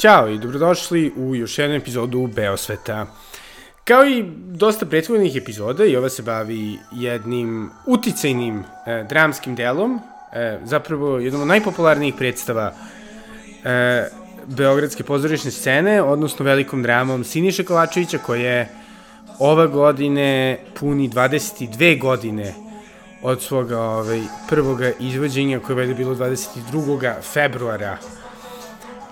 Ćao i dobrodošli u još jednu epizodu Beosveta. Kao i dosta prethodnih epizoda, i ova se bavi jednim uticajnim e, dramskim delom, e, zapravo jednom od najpopularnijih predstava e, Beogradske pozorišne scene, odnosno velikom dramom Siniše Kovačevića, koja je ove godine puni 22 godine od svoga ovaj, prvoga izvođenja koje je bilo 22. februara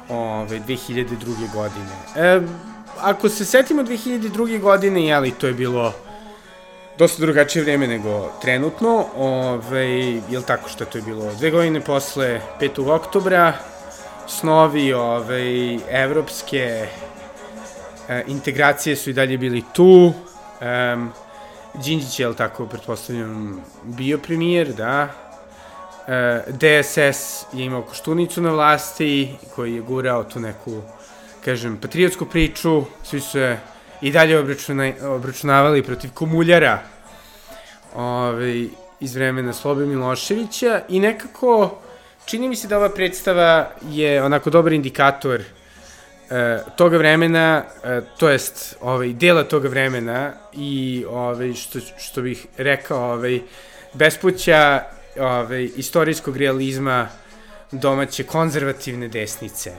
ove, 2002. godine. E, ako se setimo 2002. godine, jeli, to je bilo dosta drugačije vreme nego trenutno, ove, jel tako što to je bilo dve godine posle 5. oktobra, snovi ove, evropske e, integracije su i dalje bili tu, e, Đinđić je, jel tako, pretpostavljam, bio premijer, da, DSS je imao Koštunicu na vlasti, koji je gurao tu neku, kažem, patriotsku priču, svi su se i dalje obračuna, obračunavali protiv komuljara ove, iz vremena Slobe Miloševića. I nekako čini mi se da ova predstava je onako dobar indikator e, toga vremena, e, to jest ovaj, dela toga vremena i ovaj, što, što bih rekao, ovaj, bespuća ovaj, istorijskog realizma domaće konzervativne desnice.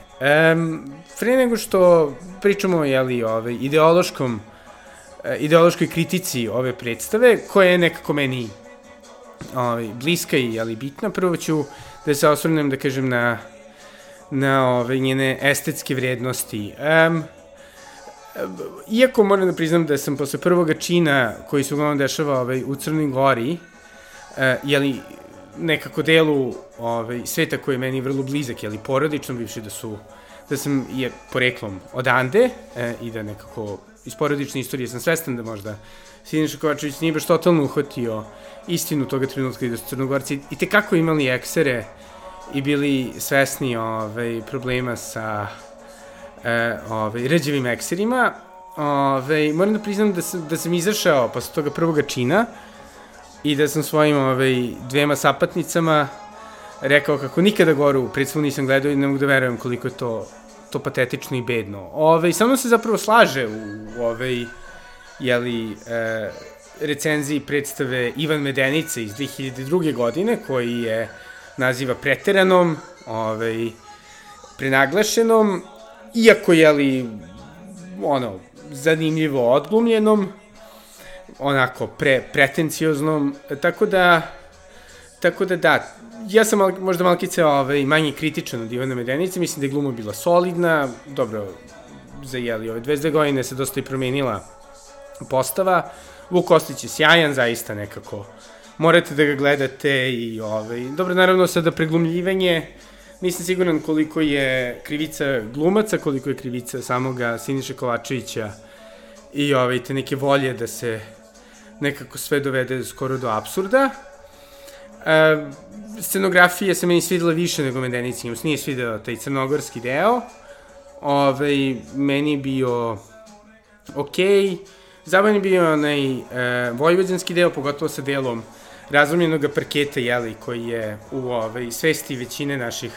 Um, pre nego što pričamo jeli, ovaj, ideološkom, eh, ideološkoj kritici ove predstave, koja je nekako meni ovaj, bliska i jeli, bitna, prvo ću da se osvrnem, da kažem, na, na ove, njene estetske vrednosti. Um, iako moram da priznam da sam posle prvoga čina koji se uglavnom dešava ovaj, u Crnoj Gori, uh, jeli, nekako delu ovaj, sveta koji je meni vrlo blizak, jeli porodično, bivši da su da sam je poreklom odande e, i da nekako iz porodične istorije sam svestan da možda Siniša Kovačević nije baš totalno uhvatio istinu toga trenutka i da su Crnogorci i tekako imali eksere i bili svesni ovaj, problema sa e, ovaj, ređevim ekserima. Ovaj, moram da priznam da sam, da sam izašao posle toga prvoga čina, i da sam svojim ovaj, dvema sapatnicama rekao kako nikada gore u predstavu nisam gledao i ne mogu da verujem koliko je to, to patetično i bedno. Ove, ovaj, sa mnom se zapravo slaže u ovaj, jeli, e, recenziji predstave Ivan Medenice iz 2002. godine, koji je naziva preteranom, ovaj, prenaglašenom, iako, jeli, ono, zanimljivo odglumljenom, onako pre, pretencioznom, tako da, tako da da, ja sam mal, možda malkice ovaj, manje kritičan od Ivana Medenice, mislim da je gluma bila solidna, dobro, za jeli, ove 22 godine se dosta i promenila postava, Vuk Kostić je sjajan, zaista nekako, morate da ga gledate i ovaj, dobro, naravno sada preglumljivanje, nisam siguran koliko je krivica glumaca, koliko je krivica samoga Siniša Kovačevića i ovaj, te neke volje da se nekako sve dovede skoro do absurda. E, scenografija se meni svidela više nego Medenici, njemu nije svidela taj crnogorski deo. Ove, meni bio okej. Okay. Zabavan je bio onaj e, vojvođanski deo, pogotovo sa delom razlomljenog parketa, jeli, koji je u ove, svesti većine naših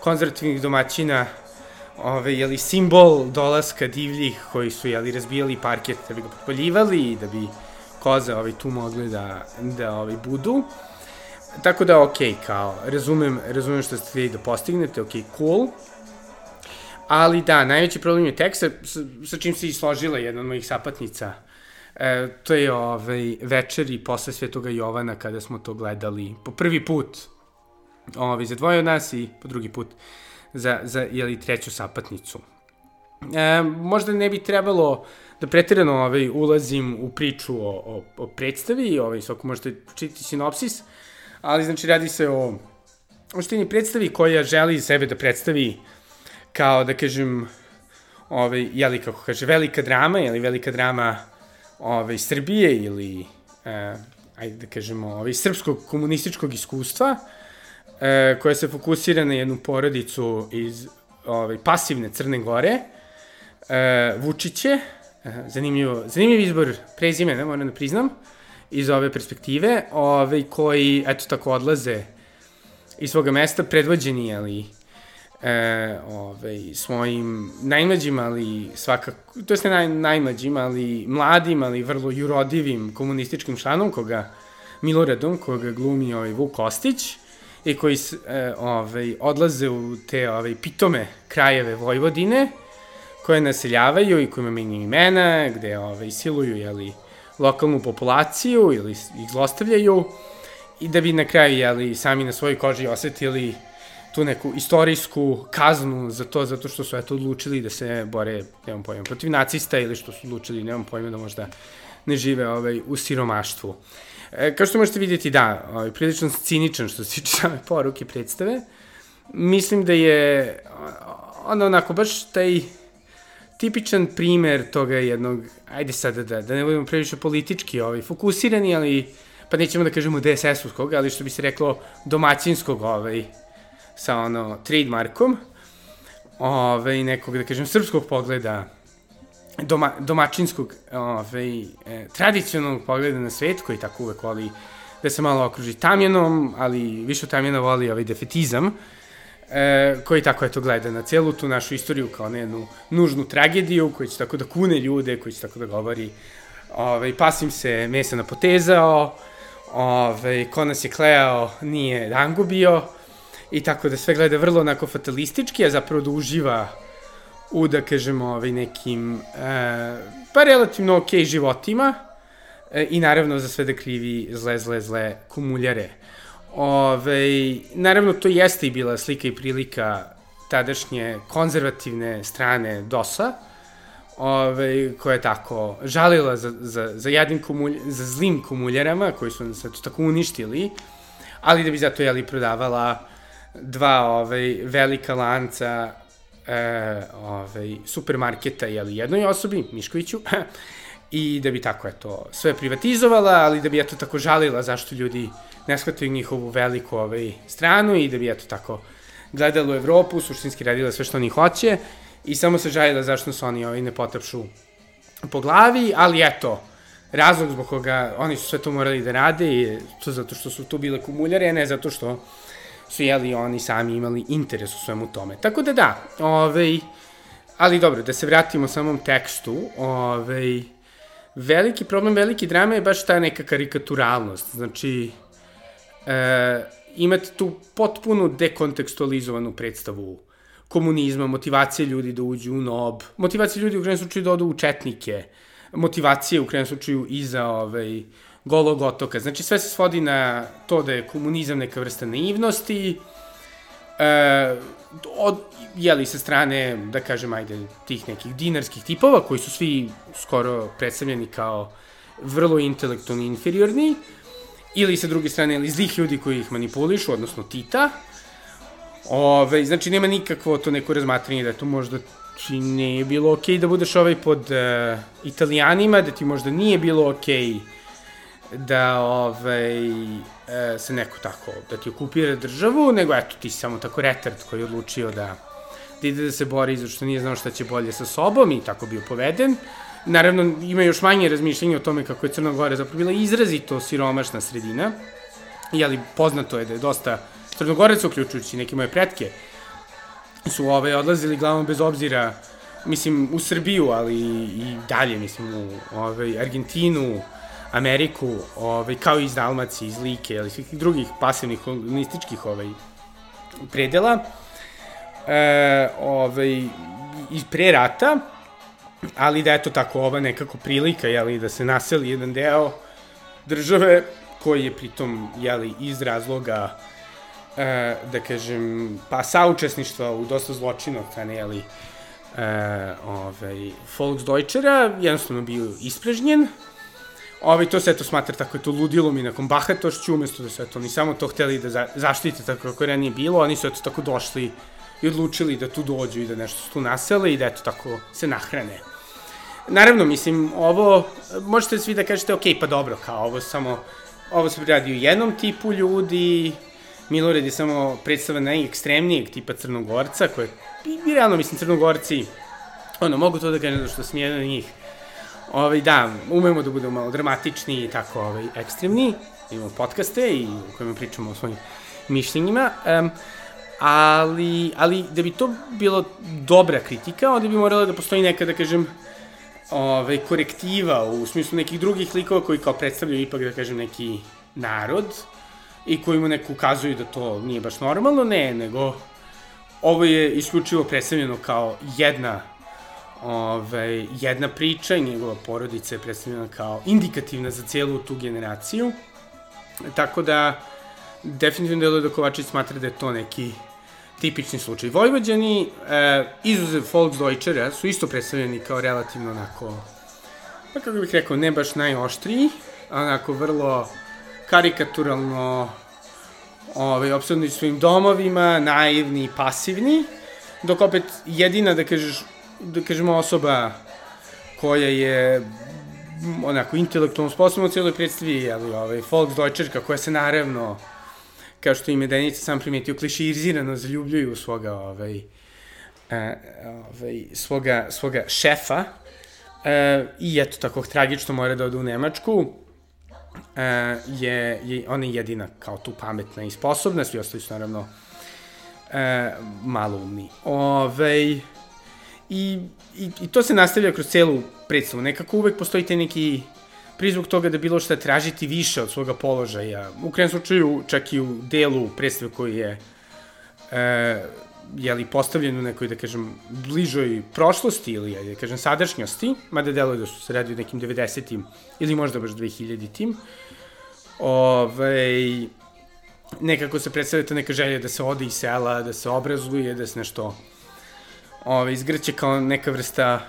konzervativnih domaćina ove, jeli, simbol dolaska divljih koji su jeli, razbijali parket da bi ga potpaljivali i da bi koze ovaj, tu mogli da, da ovaj, budu. Tako da, ok, kao, razumem, razumem što ste htjeli da postignete, ok, cool. Ali da, najveći problem je tekst, sa, sa čim se i složila jedna od mojih sapatnica. E, to je ovaj, večeri posle Svetoga Jovana kada smo to gledali po prvi put ovaj, za dvoje od nas i po drugi put za, za jeli, treću sapatnicu. E, možda ne bi trebalo da pretirano ovaj, ulazim u priču o, o, o predstavi, ovaj, svako možete čitati sinopsis, ali znači radi se o oštini predstavi koja želi sebe da predstavi kao, da kažem, ovaj, jeli, kako kaže, velika drama, jeli velika drama ovaj, Srbije ili, eh, ajde da kažemo, ovaj, srpskog komunističkog iskustva, eh, koja se fokusira na jednu porodicu iz ovaj, pasivne Crne Gore, eh, Vučiće, zanimljivo, zanimljiv izbor prezimena, moram da priznam, iz ove perspektive, ove, koji, eto tako, odlaze iz svoga mesta, predvođeni, ali, e, ovaj, svojim najmlađim, ali svakako, to je naj, najmlađim, ali mladim, ali vrlo jurodivim komunističkim članom, koga Miloradom, koga glumi ovaj Vuk Kostić, i koji e, ovaj, odlaze u te ovaj, pitome krajeve Vojvodine, koje naseljavaju i kojima menjaju imena, gde ovaj, siluju jeli, lokalnu populaciju ili ih zlostavljaju i da bi na kraju jeli, sami na svojoj koži osetili tu neku istorijsku kaznu za to, zato što su eto odlučili da se bore, nemam pojma, protiv nacista ili što su odlučili, nemam pojma, da možda ne žive ovaj, u siromaštvu. E, kao što možete vidjeti, da, ovaj, prilično ciničan što se tiče same poruke predstave. Mislim da je onda onako baš taj tipičan primer toga jednog, ajde sada da, da ne budemo previše politički ovaj, fokusirani, ali pa nećemo da kažemo DSS-ovskog, ali što bi se reklo domaćinskog ovaj, sa ono trademarkom, ovaj, nekog, da kažem, srpskog pogleda, doma, domaćinskog, ovaj, e, tradicionalnog pogleda na svet, koji tako uvek voli da se malo okruži tamjenom, ali više tamjena voli ovaj defetizam, e, koji tako eto gleda na celu tu našu istoriju kao na jednu nužnu tragediju, koji će tako da kune ljude, koji će tako da govori ovaj, pasim se mesa na potezao, ovaj, ko nas je kleo nije dango bio, i tako da sve gleda vrlo onako fatalistički, a zapravo da uživa u, da kažemo, ovaj, nekim, e, pa relativno okej okay životima e, i naravno za sve da krivi zle, zle, zle kumuljare. Ove, naravno, to jeste i bila slika i prilika tadašnje konzervativne strane DOS-a, ove, koja je tako žalila za, za, za, jednim kumulj, za zlim kumuljarama koji su nas tako uništili, ali da bi zato jeli prodavala dva ovaj, velika lanca e, ovaj, supermarketa jeli, jednoj osobi, Miškoviću, i da bi tako eto sve privatizovala, ali da bi eto tako žalila zašto ljudi ne shvataju njihovu veliku ovaj, stranu i da bi eto tako gledala u Evropu, suštinski radila sve što oni hoće i samo se žalila zašto su oni ovaj, ne potapšu po glavi, ali eto, razlog zbog koga oni su sve to morali da rade je to zato što su tu bile kumuljare, a ne zato što su jeli oni sami imali interes u svemu tome. Tako da da, ovaj, ali dobro, da se vratimo samom tekstu, ovaj, veliki problem, veliki drama je baš ta neka karikaturalnost. Znači, e, imate tu potpuno dekontekstualizovanu predstavu komunizma, motivacije ljudi da uđu u nob, motivacije ljudi u krenom slučaju da odu u četnike, motivacije u krenom slučaju i za ovaj, golog otoka. Znači sve se svodi na to da je komunizam neka vrsta naivnosti, e, od, jeli sa strane, da kažem, ajde, tih nekih dinarskih tipova, koji su svi skoro predstavljeni kao vrlo intelektualni inferiorni, ili sa druge strane, ili zlih ljudi koji ih manipulišu, odnosno Tita. Ove, znači, nema nikakvo to neko razmatranje da to možda ti ne bilo okej okay da budeš ovaj pod uh, italijanima, da ti možda nije bilo okej okay da ovaj, e, se neko tako, da ti okupira državu, nego eto ti samo tako retard koji je odlučio da, da ide da se bori zato što nije znao šta će bolje sa sobom i tako bio poveden. Naravno, ima još manje razmišljenja o tome kako je Crna Gora zapravo bila izrazito siromašna sredina, ali poznato je da je dosta Crnogoraca, uključujući neke moje pretke, su ovaj, odlazili glavom bez obzira, mislim, u Srbiju, ali i dalje, mislim, u ovaj, Argentinu, Ameriku, ovaj, kao i iz Dalmacije, iz Like, ili svih drugih pasivnih kolonističkih ovaj, predela, e, ovaj, i pre rata, ali da eto tako ova nekako prilika, jeli, da se naseli jedan deo države koji je pritom, jeli, iz razloga e, da kažem, pa saučesništva u dosta zločina od strane, jeli, e, ovaj, Volksdeutschera, jednostavno bio isprežnjen, Ovaj, to se eto smatra tako to ludilom i nekom bahatošću, umesto da su eto oni samo to hteli da za, zaštite tako kako je ranije bilo, oni su eto tako došli i odlučili da tu dođu i da nešto su tu nasele i da eto tako se nahrane. Naravno, mislim, ovo, možete svi da kažete, ok, pa dobro, kao ovo samo, ovo se radi u jednom tipu ljudi, Milorad je samo predstava najekstremnijeg tipa Crnogorca, koje, i realno, mislim, Crnogorci, ono, mogu to da kažem što sam jedan od njih, Ovaj, da, umemo da budemo malo dramatični i tako ovaj, ekstremni. Imamo podcaste i u kojima pričamo o svojim mišljenjima. Um, ali, ali da bi to bilo dobra kritika, onda bi morala da postoji neka, da kažem, ove, korektiva u smislu nekih drugih likova koji kao predstavljaju ipak, da kažem, neki narod i koji mu neko ukazuju da to nije baš normalno, ne, nego ovo je isključivo predstavljeno kao jedna ove, jedna priča i njegova porodica je predstavljena kao indikativna za celu tu generaciju. Tako da, definitivno deluje da Kovačić smatra da je to neki tipični slučaj. Vojvođani, e, izuzev Volksdeutschera, su isto predstavljeni kao relativno onako, pa kako bih rekao, ne baš najoštriji, onako vrlo karikaturalno ovaj, obsadni svojim domovima, naivni i pasivni, dok opet jedina, da kažeš, da kažemo osoba koja je onako intelektualno sposobna u cijeloj predstavi, ali ovaj, Volksdeutscherka koja se naravno kao što ime Denica sam primetio, klišizirano zaljubljuju svoga, ovaj, e, ovaj, svoga, svoga šefa, e, i eto, tako tragično mora da ode u Nemačku, e, je, je, ona je jedina kao tu pametna i sposobna, svi ostali su naravno e, malo umni. I, i, I to se nastavlja kroz celu predstavu. Nekako uvek postoji te neki prizvuk toga da bilo šta tražiti više od svoga položaja. U krenom slučaju, čak i u delu predstave koji je e, jeli, postavljen u nekoj, da kažem, bližoj prošlosti ili, da kažem, sadašnjosti, mada deluje da su se radi u nekim 90-im ili možda baš 2000-tim, ovaj, nekako se predstavlja ta neka želja da se ode iz sela, da se obrazuje, da se nešto ovaj, izgrće kao neka vrsta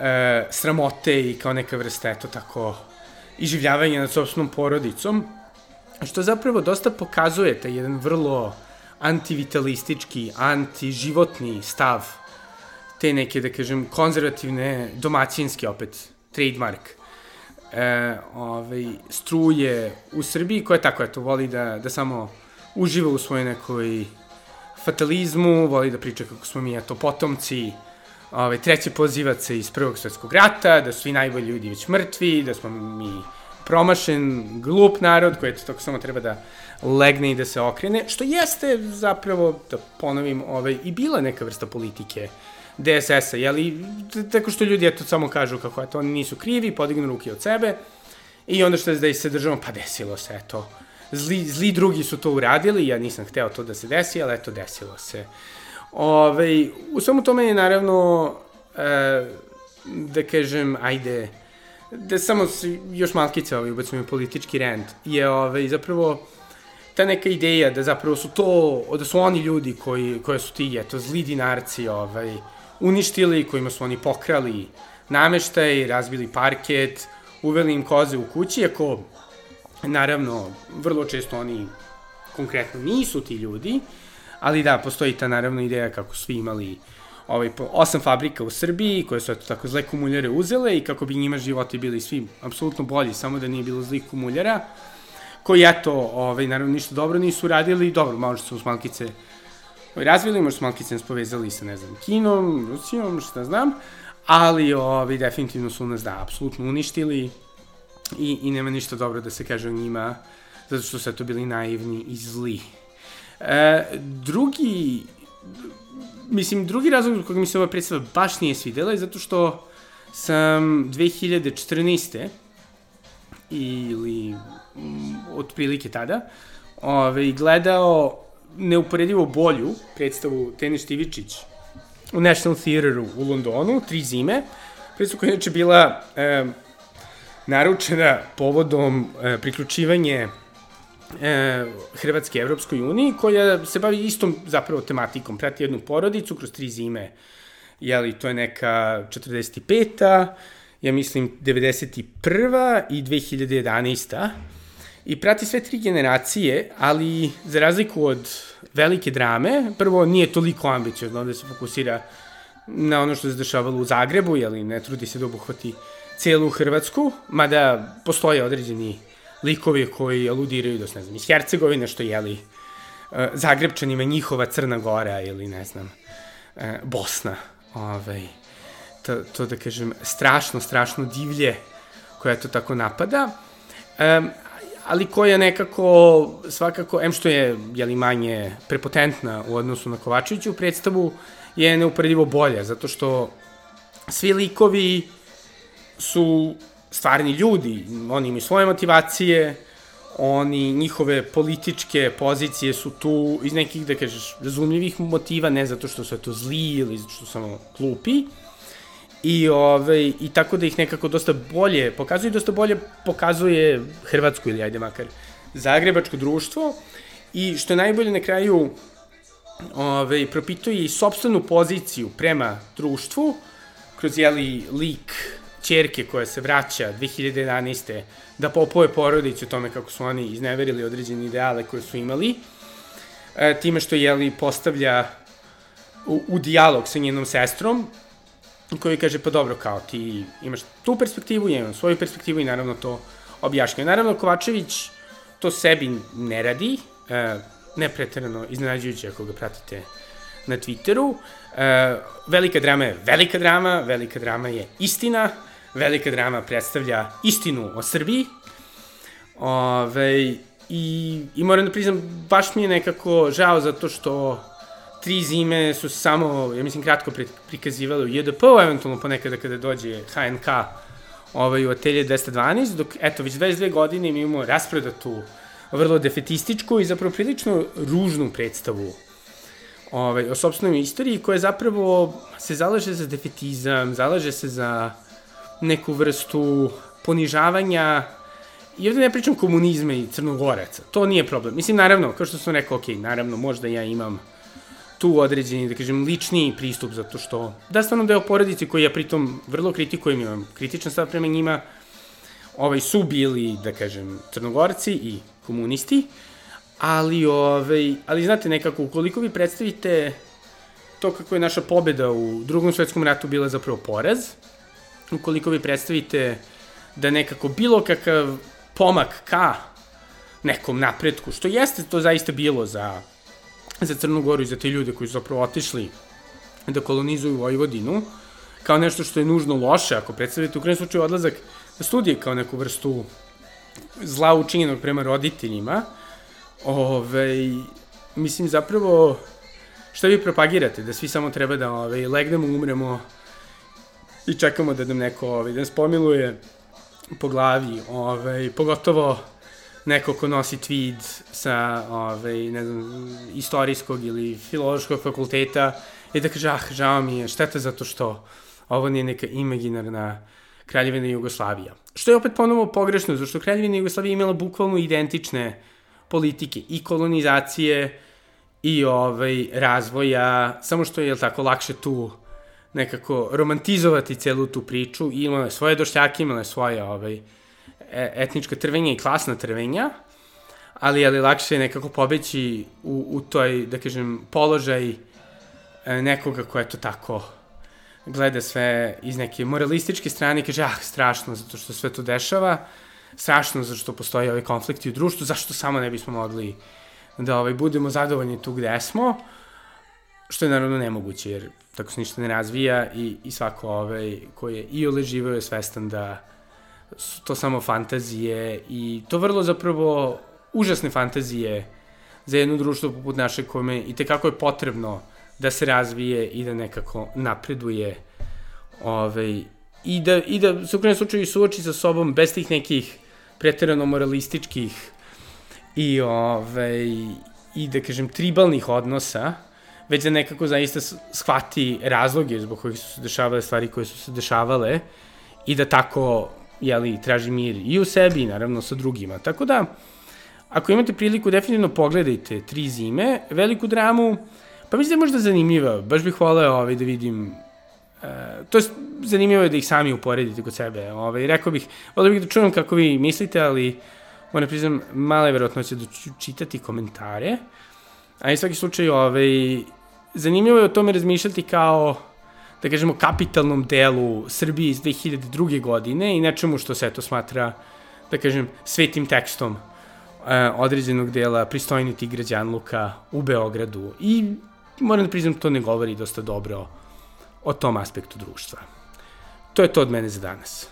e, sramote i kao neka vrsta, eto tako, iživljavanja nad sobstvenom porodicom, što zapravo dosta pokazuje taj jedan vrlo antivitalistički, antiživotni stav te neke, da kažem, konzervativne, domaćinske opet, trademark e, ovaj, struje u Srbiji, koja tako, eto, voli da, da samo uživa u svojoj nekoj fatalizmu, voli da priča kako smo mi, eto, potomci ovaj, treće pozivaca iz Prvog svetskog rata, da su svi najbolji ljudi već mrtvi, da smo mi promašen, glup narod koji eto, tako samo treba da legne i da se okrene, što jeste zapravo, da ponovim, ovaj, i bila neka vrsta politike DSS-a, jeli, tako što ljudi eto samo kažu kako eto, oni nisu krivi, podignu ruke od sebe, i onda što je da se držamo, pa desilo se, eto, zli, zli drugi su to uradili, ja nisam hteo to da se desi, ali eto, desilo se. Ove, u svemu tome je naravno, e, da kažem, ajde, da samo još malkice ovaj, ubacimo politički rent, je ovaj, zapravo ta neka ideja da zapravo su to, da su oni ljudi koji, koje su ti, eto, zli dinarci, ovaj, uništili, kojima su oni pokrali nameštaj, razbili parket, uveli im koze u kući, ako, naravno, vrlo često oni konkretno nisu ti ljudi, ali da, postoji ta naravno ideja kako svi imali ovaj, osam fabrika u Srbiji koje su eto, tako zle kumuljare uzele i kako bi njima životi bili svi apsolutno bolji, samo da nije bilo zlih kumuljara, koji eto, ovaj, naravno ništa dobro nisu radili, dobro, malo su smalkice ovaj, razvili, možda smalkice nas povezali sa, ne znam, Kinom, Rusijom, šta znam, ali ovaj, definitivno su nas, da, apsolutno uništili i, i nema ništa dobro da se kaže o njima, zato što su eto bili naivni i zli. E, drugi, mislim, drugi razlog kojeg mi se ova predstava baš nije svidela je zato što sam 2014. ili mm, otprilike tada ove, gledao neuporedivo bolju predstavu Tene Štivičić u National Theateru u Londonu, tri zime, predstavu koja je inače bila e, naručena povodom e, priključivanje e, Hrvatske Evropskoj uniji, koja se bavi istom zapravo tematikom, prati jednu porodicu kroz tri zime, jeli, to je neka 45. ja mislim 91. i 2011. I prati sve tri generacije, ali za razliku od velike drame, prvo nije toliko ambiciozno, da se fokusira na ono što se dešavalo u Zagrebu, jeli ne trudi se da obuhvati celu Hrvatsku, mada postoje određeni likovi koji aludiraju da su, ne znam, iz Hercegovine, što jeli e, Zagrebčanima njihova Crna Gora ili, ne znam, e, Bosna. Ovaj, to, to da kažem, strašno, strašno divlje koje to tako napada. Um, ali koja nekako, svakako, em što je jeli, manje prepotentna u odnosu na Kovačeviću predstavu, je neuporedivo bolja, zato što svi likovi su stvarni ljudi, oni imaju svoje motivacije, oni, njihove političke pozicije su tu iz nekih, da kažeš, razumljivih motiva, ne zato što su to zli ili zato što su samo glupi, I, ovaj, I tako da ih nekako dosta bolje pokazuje, dosta bolje pokazuje Hrvatsku ili ajde makar Zagrebačko društvo. I što je najbolje na kraju ovaj, propituje i sobstvenu poziciju prema društvu kroz jeli lik čerke koja se vraća 2011. da popoje porodicu o tome kako su oni izneverili određene ideale koje su imali, e, time što jeli postavlja u, u dijalog sa njenom sestrom, koji kaže, pa dobro, kao ti imaš tu perspektivu, ja imam svoju perspektivu i naravno to objašnjaju. Naravno, Kovačević to sebi ne radi, e, ne pretrano iznenađujuće ako ga pratite na Twitteru. E, velika drama je velika drama, velika drama je istina, velika drama predstavlja istinu o Srbiji. Ove, i, I moram da priznam, baš mi je nekako žao zato što tri zime su samo, ja mislim, kratko prikazivali u JDP-u, eventualno ponekada kada dođe HNK ovaj, u atelje 212, dok, eto, već 22 godine mi imamo raspredatu, vrlo defetističku i zapravo prilično ružnu predstavu ovaj, o sobstvenoj istoriji, koja zapravo se zalaže za defetizam, zalaže se za neku vrstu ponižavanja I ovde ne pričam komunizma i crnogoraca, to nije problem. Mislim, naravno, kao što sam rekao, ok, naravno, možda ja imam tu određeni, da kažem, lični pristup, zato što da stvarno deo porodice koji ja pritom vrlo kritikujem, imam kritičan stav prema njima, ovaj, su bili, da kažem, crnogorci i komunisti, ali, ovaj, ali znate, nekako, ukoliko vi predstavite to kako je naša pobeda u drugom svetskom ratu bila zapravo poraz, ukoliko vi predstavite da nekako bilo kakav pomak ka nekom napretku, što jeste to zaista bilo za za Crnu Goru i za te ljude koji su zapravo otišli da kolonizuju Vojvodinu, kao nešto što je nužno loše, ako predstavite u krenu slučaju odlazak na studije kao neku vrstu zla učinjenog prema roditeljima, ove, mislim zapravo šta vi propagirate, da svi samo treba da ove, legnemo, umremo i čekamo da nam neko ove, da nas pomiluje po glavi, ove, pogotovo neko ko nosi tweed sa, ovaj, ne znam, istorijskog ili filološkog fakulteta i da kaže, ah, žao mi je, šteta zato što ovo nije neka imaginarna kraljevina Jugoslavija. Što je opet ponovo pogrešno, zato što kraljevina Jugoslavija imala bukvalno identične politike i kolonizacije i ovaj, razvoja, samo što je, tako, lakše tu nekako romantizovati celu tu priču. I imala je svoje došljake, imala je svoje ovaj, E, etnička trvenja i klasna trvenja, ali ali lakše je nekako pobeći u, u toj, da kažem, položaj e, nekoga ko je to tako gleda sve iz neke moralističke strane i kaže, ah, strašno, zato što sve to dešava, strašno zato što postoji ovaj konflikti u društvu, zašto samo ne bismo mogli da ovaj, budemo zadovoljni tu gde smo, što je naravno nemoguće, jer tako se ništa ne razvija i, i svako ovaj, ko je i oleživao je svestan da su to samo fantazije i to vrlo zapravo užasne fantazije za jedno društvo poput naše kome i tekako je potrebno da se razvije i da nekako napreduje ovaj, i, da, i da se u krenem slučaju suoči sa sobom bez tih nekih preterano moralističkih i, ovaj, i da kažem tribalnih odnosa, već da nekako zaista shvati razloge zbog kojih su se dešavale stvari koje su se dešavale i da tako jeli, traži mir i u sebi i naravno sa drugima. Tako da, ako imate priliku, definitivno pogledajte Tri zime, veliku dramu, pa mislim da je možda zanimljiva, baš bih voleo ovaj, da vidim Uh, to je zanimljivo je da ih sami uporedite kod sebe. Ovaj, rekao bih, volio bih da čujem kako vi mislite, ali moram priznam, mala je verotnoća da ću čitati komentare. A i svaki slučaj, ovaj, zanimljivo je o tome razmišljati kao da kažemo, kapitalnom delu Srbije iz 2002. godine i nečemu što se to smatra, da kažem, svetim tekstom e, određenog dela pristojniti građanluka u Beogradu. I moram da priznam, to ne govori dosta dobro o tom aspektu društva. To je to od mene za danas.